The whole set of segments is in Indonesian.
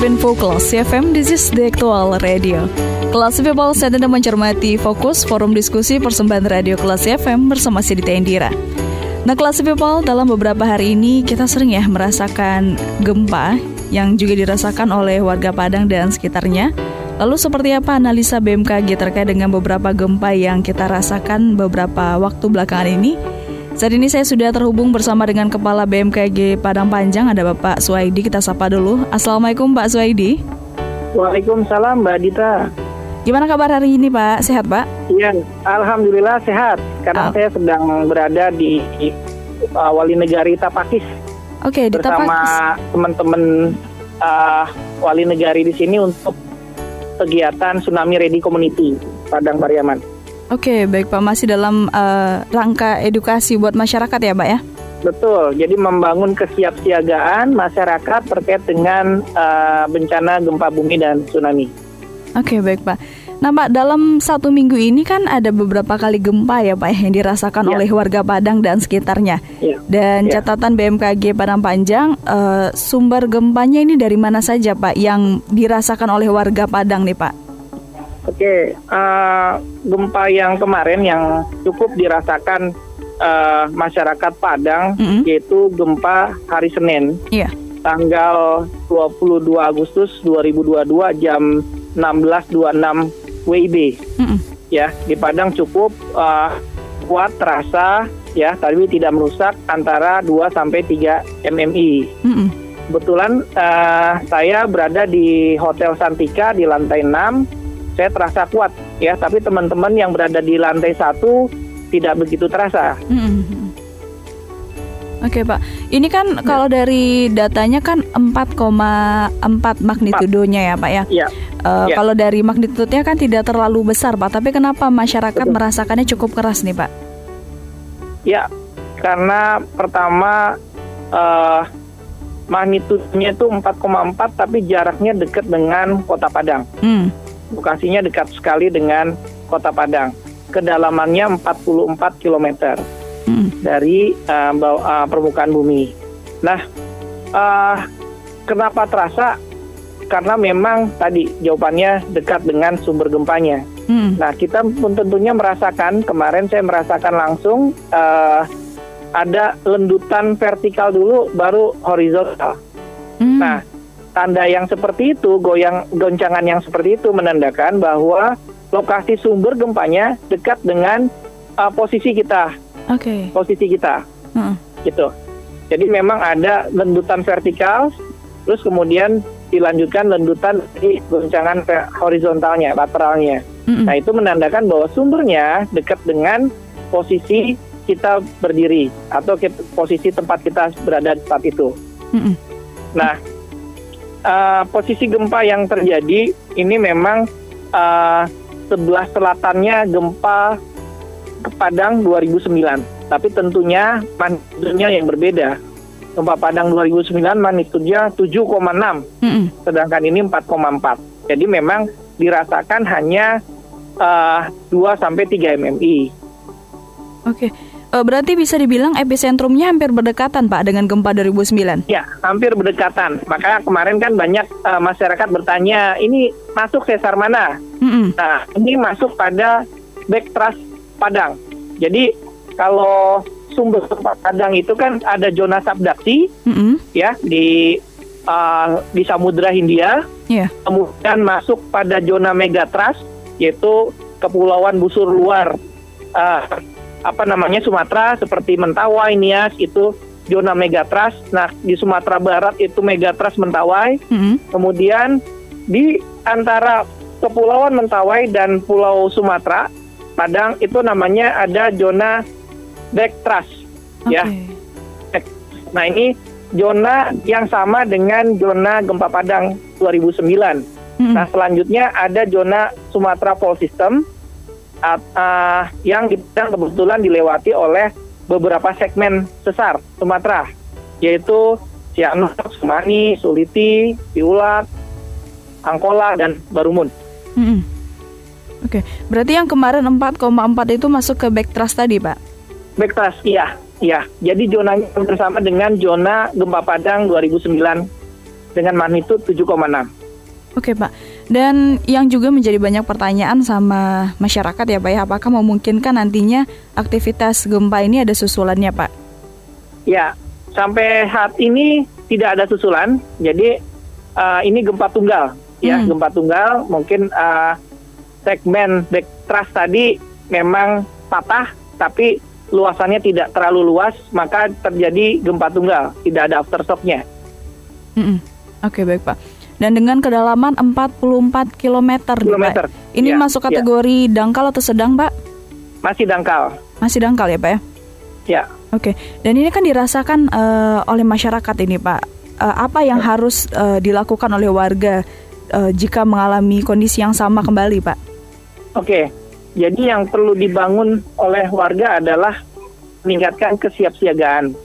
Info Kelas CFM, this is the actual radio. Kelas People saat Anda mencermati fokus forum diskusi persembahan radio Kelas FM bersama Sidita Indira. Nah Kelas People dalam beberapa hari ini kita sering ya merasakan gempa yang juga dirasakan oleh warga Padang dan sekitarnya. Lalu seperti apa analisa BMKG terkait dengan beberapa gempa yang kita rasakan beberapa waktu belakangan ini? Saat ini saya sudah terhubung bersama dengan Kepala BMKG Padang Panjang, ada Bapak Suwaidi. Kita sapa dulu. Assalamualaikum Pak Suwaidi. Waalaikumsalam Mbak Dita. Gimana kabar hari ini Pak? Sehat Pak? Iya, Alhamdulillah sehat. Karena Al saya sedang berada di uh, Wali Negari Tapakis. Oke, okay, di Bersama teman-teman uh, Wali Negari di sini untuk kegiatan Tsunami Ready Community Padang Pariaman. Oke, baik Pak. Masih dalam uh, rangka edukasi buat masyarakat ya, Pak ya? Betul. Jadi membangun kesiapsiagaan masyarakat terkait dengan uh, bencana gempa bumi dan tsunami. Oke, baik Pak. Nah, Pak, dalam satu minggu ini kan ada beberapa kali gempa ya, Pak, yang dirasakan ya. oleh warga Padang dan sekitarnya. Ya. Dan ya. catatan BMKG Padang Panjang, uh, sumber gempanya ini dari mana saja, Pak, yang dirasakan oleh warga Padang nih, Pak? Oke, uh, gempa yang kemarin yang cukup dirasakan uh, masyarakat Padang mm -hmm. yaitu gempa hari Senin. Yeah. Tanggal 22 Agustus 2022 jam 16.26 WIB. Mm -hmm. Ya, di Padang cukup uh, kuat terasa ya, tapi tidak merusak antara 2 sampai 3 MMI. Mm -hmm. Kebetulan uh, saya berada di Hotel Santika di lantai 6 saya terasa kuat ya tapi teman-teman yang berada di lantai satu tidak begitu terasa. Hmm. Oke Pak, ini kan ya. kalau dari datanya kan 4,4 magnitudonya ya Pak ya. Iya. Uh, ya. Kalau dari magnitudenya kan tidak terlalu besar Pak, tapi kenapa masyarakat Betul. merasakannya cukup keras nih Pak? Ya, karena pertama uh, magnitudenya itu 4,4 tapi jaraknya dekat dengan Kota Padang. Hmm lokasinya dekat sekali dengan Kota Padang. Kedalamannya 44 km hmm. dari uh, uh, permukaan bumi. Nah, uh, kenapa terasa? Karena memang tadi jawabannya dekat dengan sumber gempanya. Hmm. Nah, kita pun tentunya merasakan kemarin saya merasakan langsung uh, ada lendutan vertikal dulu, baru horizontal. Hmm. Nah, tanda yang seperti itu, goyang goncangan yang seperti itu menandakan bahwa lokasi sumber gempanya dekat dengan uh, posisi kita. Oke. Okay. Posisi kita. Hmm. Gitu. Jadi memang ada lendutan vertikal, terus kemudian dilanjutkan lendutan di goncangan horizontalnya, lateralnya. Hmm. Nah itu menandakan bahwa sumbernya dekat dengan posisi kita berdiri atau posisi tempat kita berada saat itu. Hmm. Nah uh, posisi gempa yang terjadi ini memang uh, sebelah selatannya gempa ke Padang 2009. Tapi tentunya magnitudenya yang berbeda. Gempa Padang 2009 magnitudenya 7,6, mm -hmm. sedangkan ini 4,4. Jadi memang dirasakan hanya uh, 2 sampai 3 MMI. Oke. Okay. Uh, berarti bisa dibilang epicentrumnya hampir berdekatan Pak dengan gempa 2009? Ya, hampir berdekatan. Maka kemarin kan banyak uh, masyarakat bertanya, ini masuk sesar mana? Mm-hmm. Nah, ini masuk pada backtrust Padang. Jadi kalau sumber Padang itu kan ada zona subduksi, mm-hmm. ya di uh, di Samudra Hindia. Yeah. Kemudian masuk pada zona megatrust, yaitu Kepulauan Busur Luar. Uh, apa namanya Sumatera seperti Mentawai, Nias itu zona megatras. Nah di Sumatera Barat itu megatras Mentawai. Mm-hmm. Kemudian di antara Kepulauan Mentawai dan Pulau Sumatera, Padang itu namanya ada zona Dektras, okay. ya. Nah ini zona yang sama dengan zona gempa Padang 2009. Hmm. Nah, selanjutnya ada zona Sumatera Fault System uh, uh, yang kebetulan dilewati oleh beberapa segmen sesar Sumatera, yaitu Cianjur, Sumani, Suliti, Piulak, Angkola, dan Barumun. Hmm. Oke, okay. berarti yang kemarin 4,4 itu masuk ke backtrust tadi, Pak? Backtrust, iya. Iya, jadi zonanya bersama dengan zona gempa Padang 2009 dengan magnitudo 7,6. Oke Pak, dan yang juga menjadi banyak pertanyaan sama masyarakat ya Pak ya, apakah memungkinkan nantinya aktivitas gempa ini ada susulannya Pak? Ya, sampai saat ini tidak ada susulan, jadi uh, ini gempa tunggal ya, hmm. gempa tunggal mungkin uh, segmen back trust tadi memang patah, tapi luasannya tidak terlalu luas, maka terjadi gempa tunggal, tidak ada aftershocknya. Mm -mm. Oke okay, baik Pak. Dan dengan kedalaman 44 km, kilometer. Pak. Ini ya, masuk ya. kategori ya. dangkal atau sedang, Pak? Masih dangkal. Masih dangkal ya, Pak ya? Ya. Oke. Dan ini kan dirasakan uh, oleh masyarakat ini, Pak. Uh, apa yang ya. harus uh, dilakukan oleh warga uh, jika mengalami kondisi yang sama kembali, Pak? Oke. Jadi yang perlu dibangun oleh warga adalah meningkatkan kesiapsiagaan,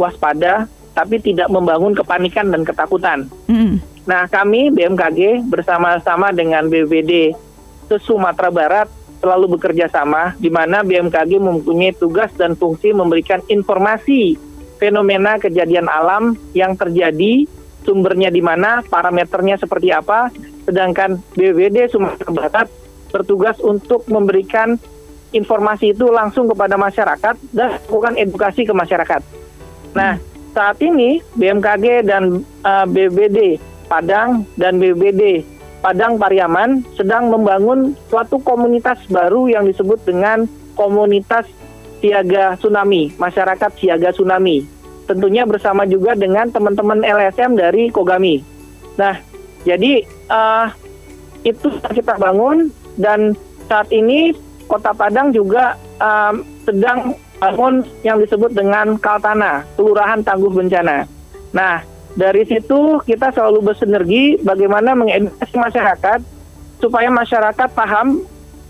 waspada, tapi tidak membangun kepanikan dan ketakutan. Mm. Nah, kami BMKG bersama-sama dengan BPD Sumatera Barat selalu bekerja sama, di mana BMKG mempunyai tugas dan fungsi memberikan informasi fenomena kejadian alam yang terjadi, sumbernya di mana, parameternya seperti apa, sedangkan BPD Sumatera Barat bertugas untuk memberikan informasi itu langsung kepada masyarakat dan melakukan edukasi ke masyarakat. Nah, saat ini BMKG dan uh, eh, BBD Padang dan BBD Padang Pariaman sedang membangun suatu komunitas baru yang disebut dengan komunitas siaga tsunami, masyarakat siaga tsunami. Tentunya bersama juga dengan teman-teman LSM dari Kogami. Nah, jadi uh, itu kita bangun dan saat ini Kota Padang juga um, sedang bangun yang disebut dengan Kaltana, Kelurahan Tangguh Bencana. Nah, dari situ kita selalu bersinergi bagaimana mengedukasi masyarakat supaya masyarakat paham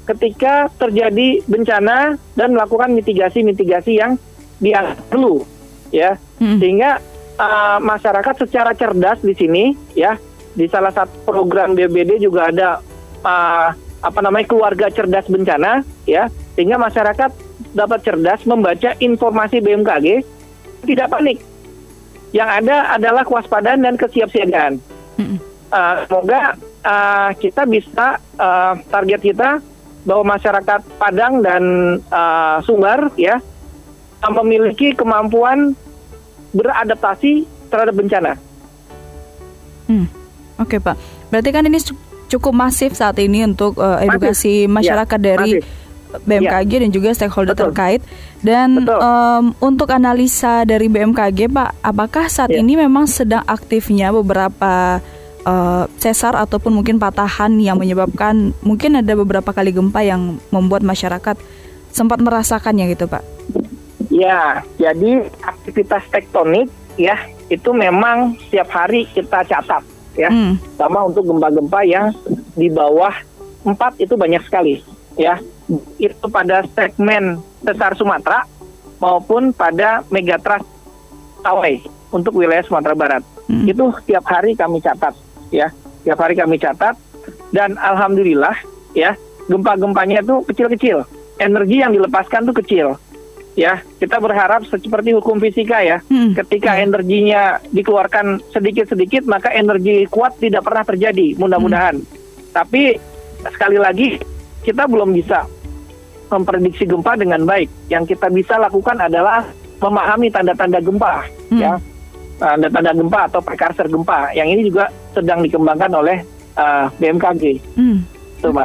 ketika terjadi bencana dan melakukan mitigasi-mitigasi yang dianggap perlu, ya, hmm. sehingga uh, masyarakat secara cerdas di sini, ya, di salah satu program BBD juga ada uh, apa namanya keluarga cerdas bencana ya. Sehingga masyarakat dapat cerdas membaca informasi BMKG tidak panik yang ada adalah kewaspadaan dan kesiapsiagaan uh, semoga uh, kita bisa uh, target kita bahwa masyarakat Padang dan uh, Sumbar ya memiliki kemampuan beradaptasi terhadap bencana. Hmm. Oke okay, Pak, berarti kan ini cukup masif saat ini untuk uh, edukasi masif. masyarakat ya, dari masif. BMKG ya. dan juga stakeholder Betul. terkait. Dan um, untuk analisa dari BMKG, Pak, apakah saat ya. ini memang sedang aktifnya beberapa uh, sesar ataupun mungkin patahan yang menyebabkan mungkin ada beberapa kali gempa yang membuat masyarakat sempat merasakannya gitu, Pak? Ya, jadi aktivitas tektonik ya itu memang setiap hari kita catat ya. Hmm. Sama untuk gempa-gempa yang di bawah 4 itu banyak sekali ya. Itu pada segmen sesar Sumatera maupun pada megatrust Tawai untuk wilayah Sumatera Barat. Hmm. Itu setiap hari kami catat ya. Setiap hari kami catat dan alhamdulillah ya, gempa-gempanya itu kecil-kecil. Energi yang dilepaskan tuh kecil ya kita berharap seperti hukum fisika ya hmm. ketika hmm. energinya dikeluarkan sedikit-sedikit maka energi kuat tidak pernah terjadi mudah-mudahan hmm. tapi sekali lagi kita belum bisa memprediksi gempa dengan baik yang kita bisa lakukan adalah memahami tanda-tanda gempa hmm. ya tanda-tanda gempa atau precursor gempa yang ini juga sedang dikembangkan oleh uh, BMKG hmm. Coba.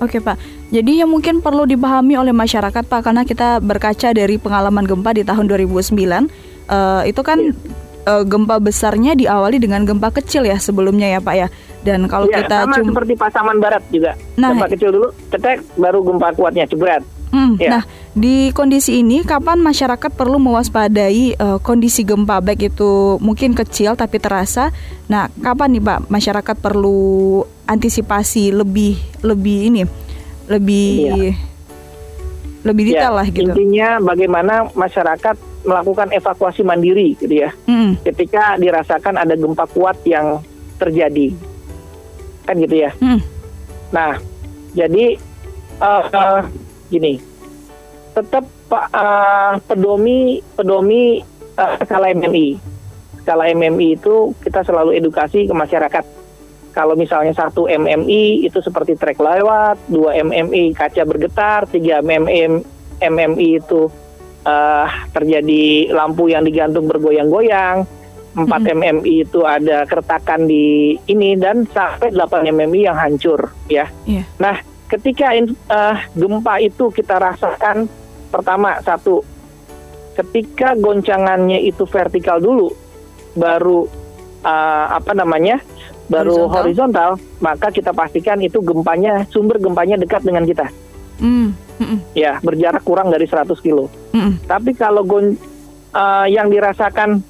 Oke Pak, jadi yang mungkin perlu dipahami oleh masyarakat Pak karena kita berkaca dari pengalaman gempa di tahun 2009 uh, eh, itu kan uh, gempa besarnya diawali dengan gempa kecil ya sebelumnya ya Pak ya. Dan kalau ya, kita sama seperti Pasaman Barat juga. Nah, gempa kecil dulu, cetek baru gempa kuatnya jebret. Hmm, ya. Nah, Di kondisi ini, kapan masyarakat perlu mewaspadai uh, kondisi gempa baik itu mungkin kecil tapi terasa? Nah, kapan nih Pak masyarakat perlu antisipasi lebih lebih ini lebih iya. lebih detail ya, lah gitu. Intinya bagaimana masyarakat melakukan evakuasi mandiri gitu ya. Mm. Ketika dirasakan ada gempa kuat yang terjadi. Kan gitu ya. Mm. Nah, jadi uh, uh, gini tetap uh, pedomi pedomi uh, skala MMI. Skala MMI itu kita selalu edukasi ke masyarakat. Kalau misalnya satu MMI itu seperti trek lewat, dua MMI kaca bergetar, tiga MMI MMI itu uh, terjadi lampu yang digantung bergoyang-goyang, empat mm -hmm. MMI itu ada keretakan di ini dan sampai 8 MMI yang hancur ya. Yeah. Nah, ketika uh, gempa itu kita rasakan pertama satu ketika goncangannya itu vertikal dulu baru uh, apa namanya baru horizontal. horizontal maka kita pastikan itu gempanya sumber gempanya dekat dengan kita mm. Mm ya berjarak kurang dari 100 kilo mm tapi kalau gon uh, yang dirasakan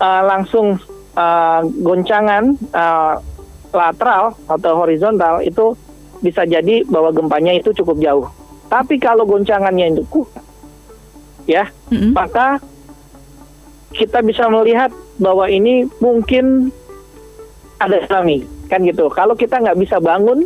uh, langsung uh, goncangan uh, lateral atau horizontal itu bisa jadi bahwa gempanya itu cukup jauh tapi kalau goncangannya itu kuat, ya, mm-hmm. maka kita bisa melihat bahwa ini mungkin ada tsunami, kan gitu. Kalau kita nggak bisa bangun,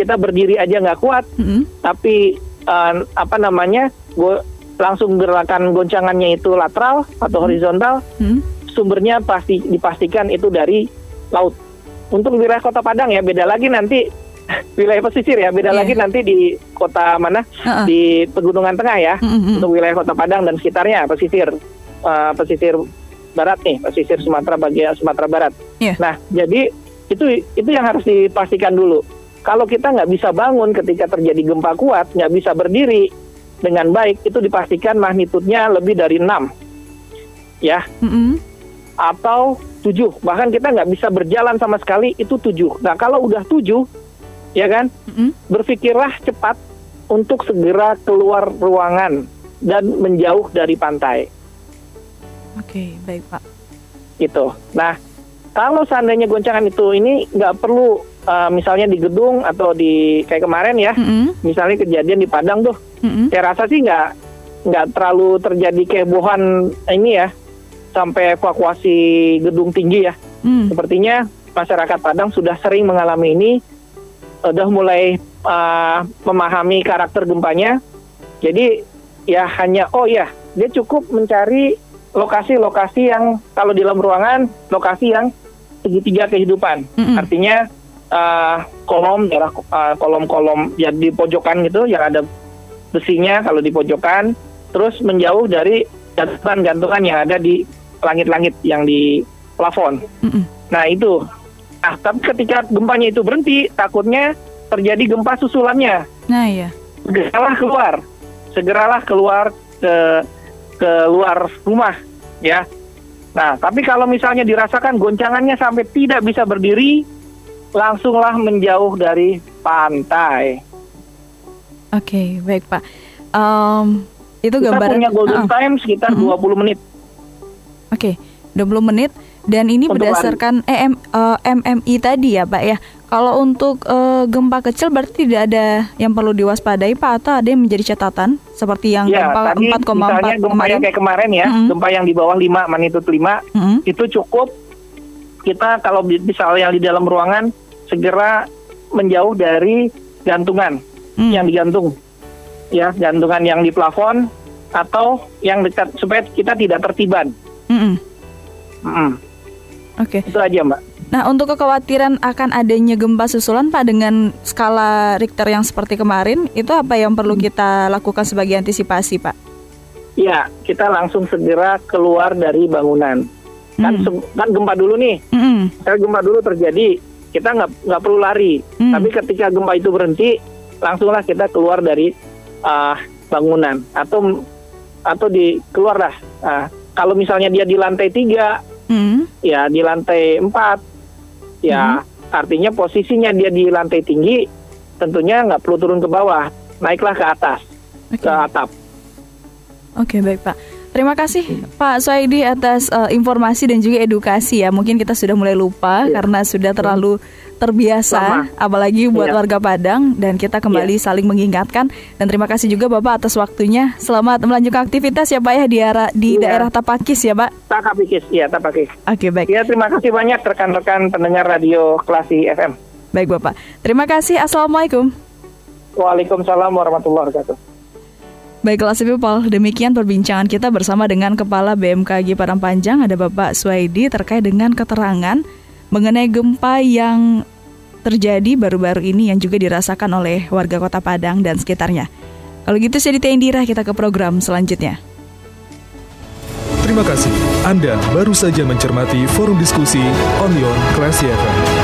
kita berdiri aja nggak kuat, mm-hmm. tapi uh, apa namanya, go, langsung gerakan goncangannya itu lateral atau mm-hmm. horizontal, mm-hmm. sumbernya pasti dipastikan itu dari laut. Untuk wilayah Kota Padang ya beda lagi nanti wilayah pesisir ya. Beda yeah. lagi nanti di kota mana? Uh -uh. Di Pegunungan Tengah ya. Uh -uh. Untuk wilayah Kota Padang dan sekitarnya pesisir uh, pesisir barat nih, pesisir Sumatera bagian Sumatera Barat. Yeah. Nah, jadi itu itu yang harus dipastikan dulu. Kalau kita nggak bisa bangun ketika terjadi gempa kuat, nggak bisa berdiri dengan baik, itu dipastikan magnitudnya lebih dari 6. Ya. Mm -hmm. Atau 7. Bahkan kita nggak bisa berjalan sama sekali, itu 7. Nah, kalau udah 7, ya kan? Mm-hmm. Berpikirlah cepat untuk segera keluar ruangan dan menjauh dari pantai. Oke, okay, baik Pak. Gitu. Nah, kalau seandainya goncangan itu ini nggak perlu uh, misalnya di gedung atau di kayak kemarin ya, mm-hmm. misalnya kejadian di Padang tuh, mm-hmm. saya rasa sih nggak nggak terlalu terjadi kehebohan ini ya sampai evakuasi gedung tinggi ya. Mm. Sepertinya masyarakat Padang sudah sering mengalami ini udah mulai uh, memahami karakter gempanya. Jadi ya hanya oh ya dia cukup mencari lokasi-lokasi yang kalau di dalam ruangan lokasi yang segitiga kehidupan. Mm-hmm. Artinya uh, kolom daerah uh, kolom-kolom ya di pojokan gitu yang ada besinya kalau di pojokan, terus menjauh dari gantungan-gantungan yang ada di langit-langit yang di plafon. Mm-hmm. Nah itu Nah, tapi ketika gempanya itu berhenti, takutnya terjadi gempa susulannya. Nah, iya. Segeralah keluar. Segeralah keluar ke ke luar rumah, ya. Nah, tapi kalau misalnya dirasakan goncangannya sampai tidak bisa berdiri, langsunglah menjauh dari pantai. Oke, okay, baik Pak. Um, itu gambaran. Kita punya golden uh, time sekitar uh -huh. 20 menit. Oke, okay, 20 menit dan ini untuk berdasarkan EM, uh, eh, MMI tadi ya Pak ya. Kalau untuk uh, gempa kecil berarti tidak ada yang perlu diwaspadai Pak atau ada yang menjadi catatan seperti yang ya, gempa 4,4 gempa yang kayak kemarin ya, mm -hmm. gempa yang di bawah 5 magnitude 5 mm -hmm. itu cukup kita kalau misalnya di dalam ruangan segera menjauh dari gantungan mm. yang digantung. Ya, gantungan yang di plafon atau yang dekat supaya kita tidak tertiban. Mm -hmm. Mm -hmm. Oke. Okay. Itu aja, Mbak. Nah, untuk kekhawatiran akan adanya gempa susulan Pak dengan skala Richter yang seperti kemarin, itu apa yang perlu kita lakukan sebagai antisipasi, Pak? Ya, kita langsung segera keluar dari bangunan. Kan, mm. kan gempa dulu nih. Mm -hmm. gempa dulu terjadi, kita nggak nggak perlu lari. Mm. Tapi ketika gempa itu berhenti, langsunglah kita keluar dari uh, bangunan atau atau di keluar lah. Uh, kalau misalnya dia di lantai tiga, mm. ya di lantai 4 ya mm. artinya posisinya dia di lantai tinggi tentunya nggak perlu turun ke bawah naiklah ke atas okay. ke atap. Oke, okay, baik Pak. Terima kasih Pak Suaidi atas uh, informasi dan juga edukasi ya. Mungkin kita sudah mulai lupa ya. karena sudah terlalu terbiasa, Lama. apalagi buat ya. warga Padang dan kita kembali ya. saling mengingatkan. Dan terima kasih juga Bapak atas waktunya. Selamat melanjutkan aktivitas ya Pak ya di, era, di ya. daerah Tapakis ya Pak. Tapakis, ya Tapakis. Oke baik. Ya terima kasih banyak rekan-rekan pendengar radio Klasi FM. Baik Bapak. Terima kasih. Assalamualaikum. Waalaikumsalam warahmatullahi wabarakatuh. Baiklah people, demikian perbincangan kita bersama dengan Kepala BMKG Padang Panjang ada Bapak Suwaidi terkait dengan keterangan mengenai gempa yang terjadi baru-baru ini yang juga dirasakan oleh warga Kota Padang dan sekitarnya. Kalau gitu saya Dita Indira, kita ke program selanjutnya. Terima kasih. Anda baru saja mencermati forum diskusi Onion Classy FM.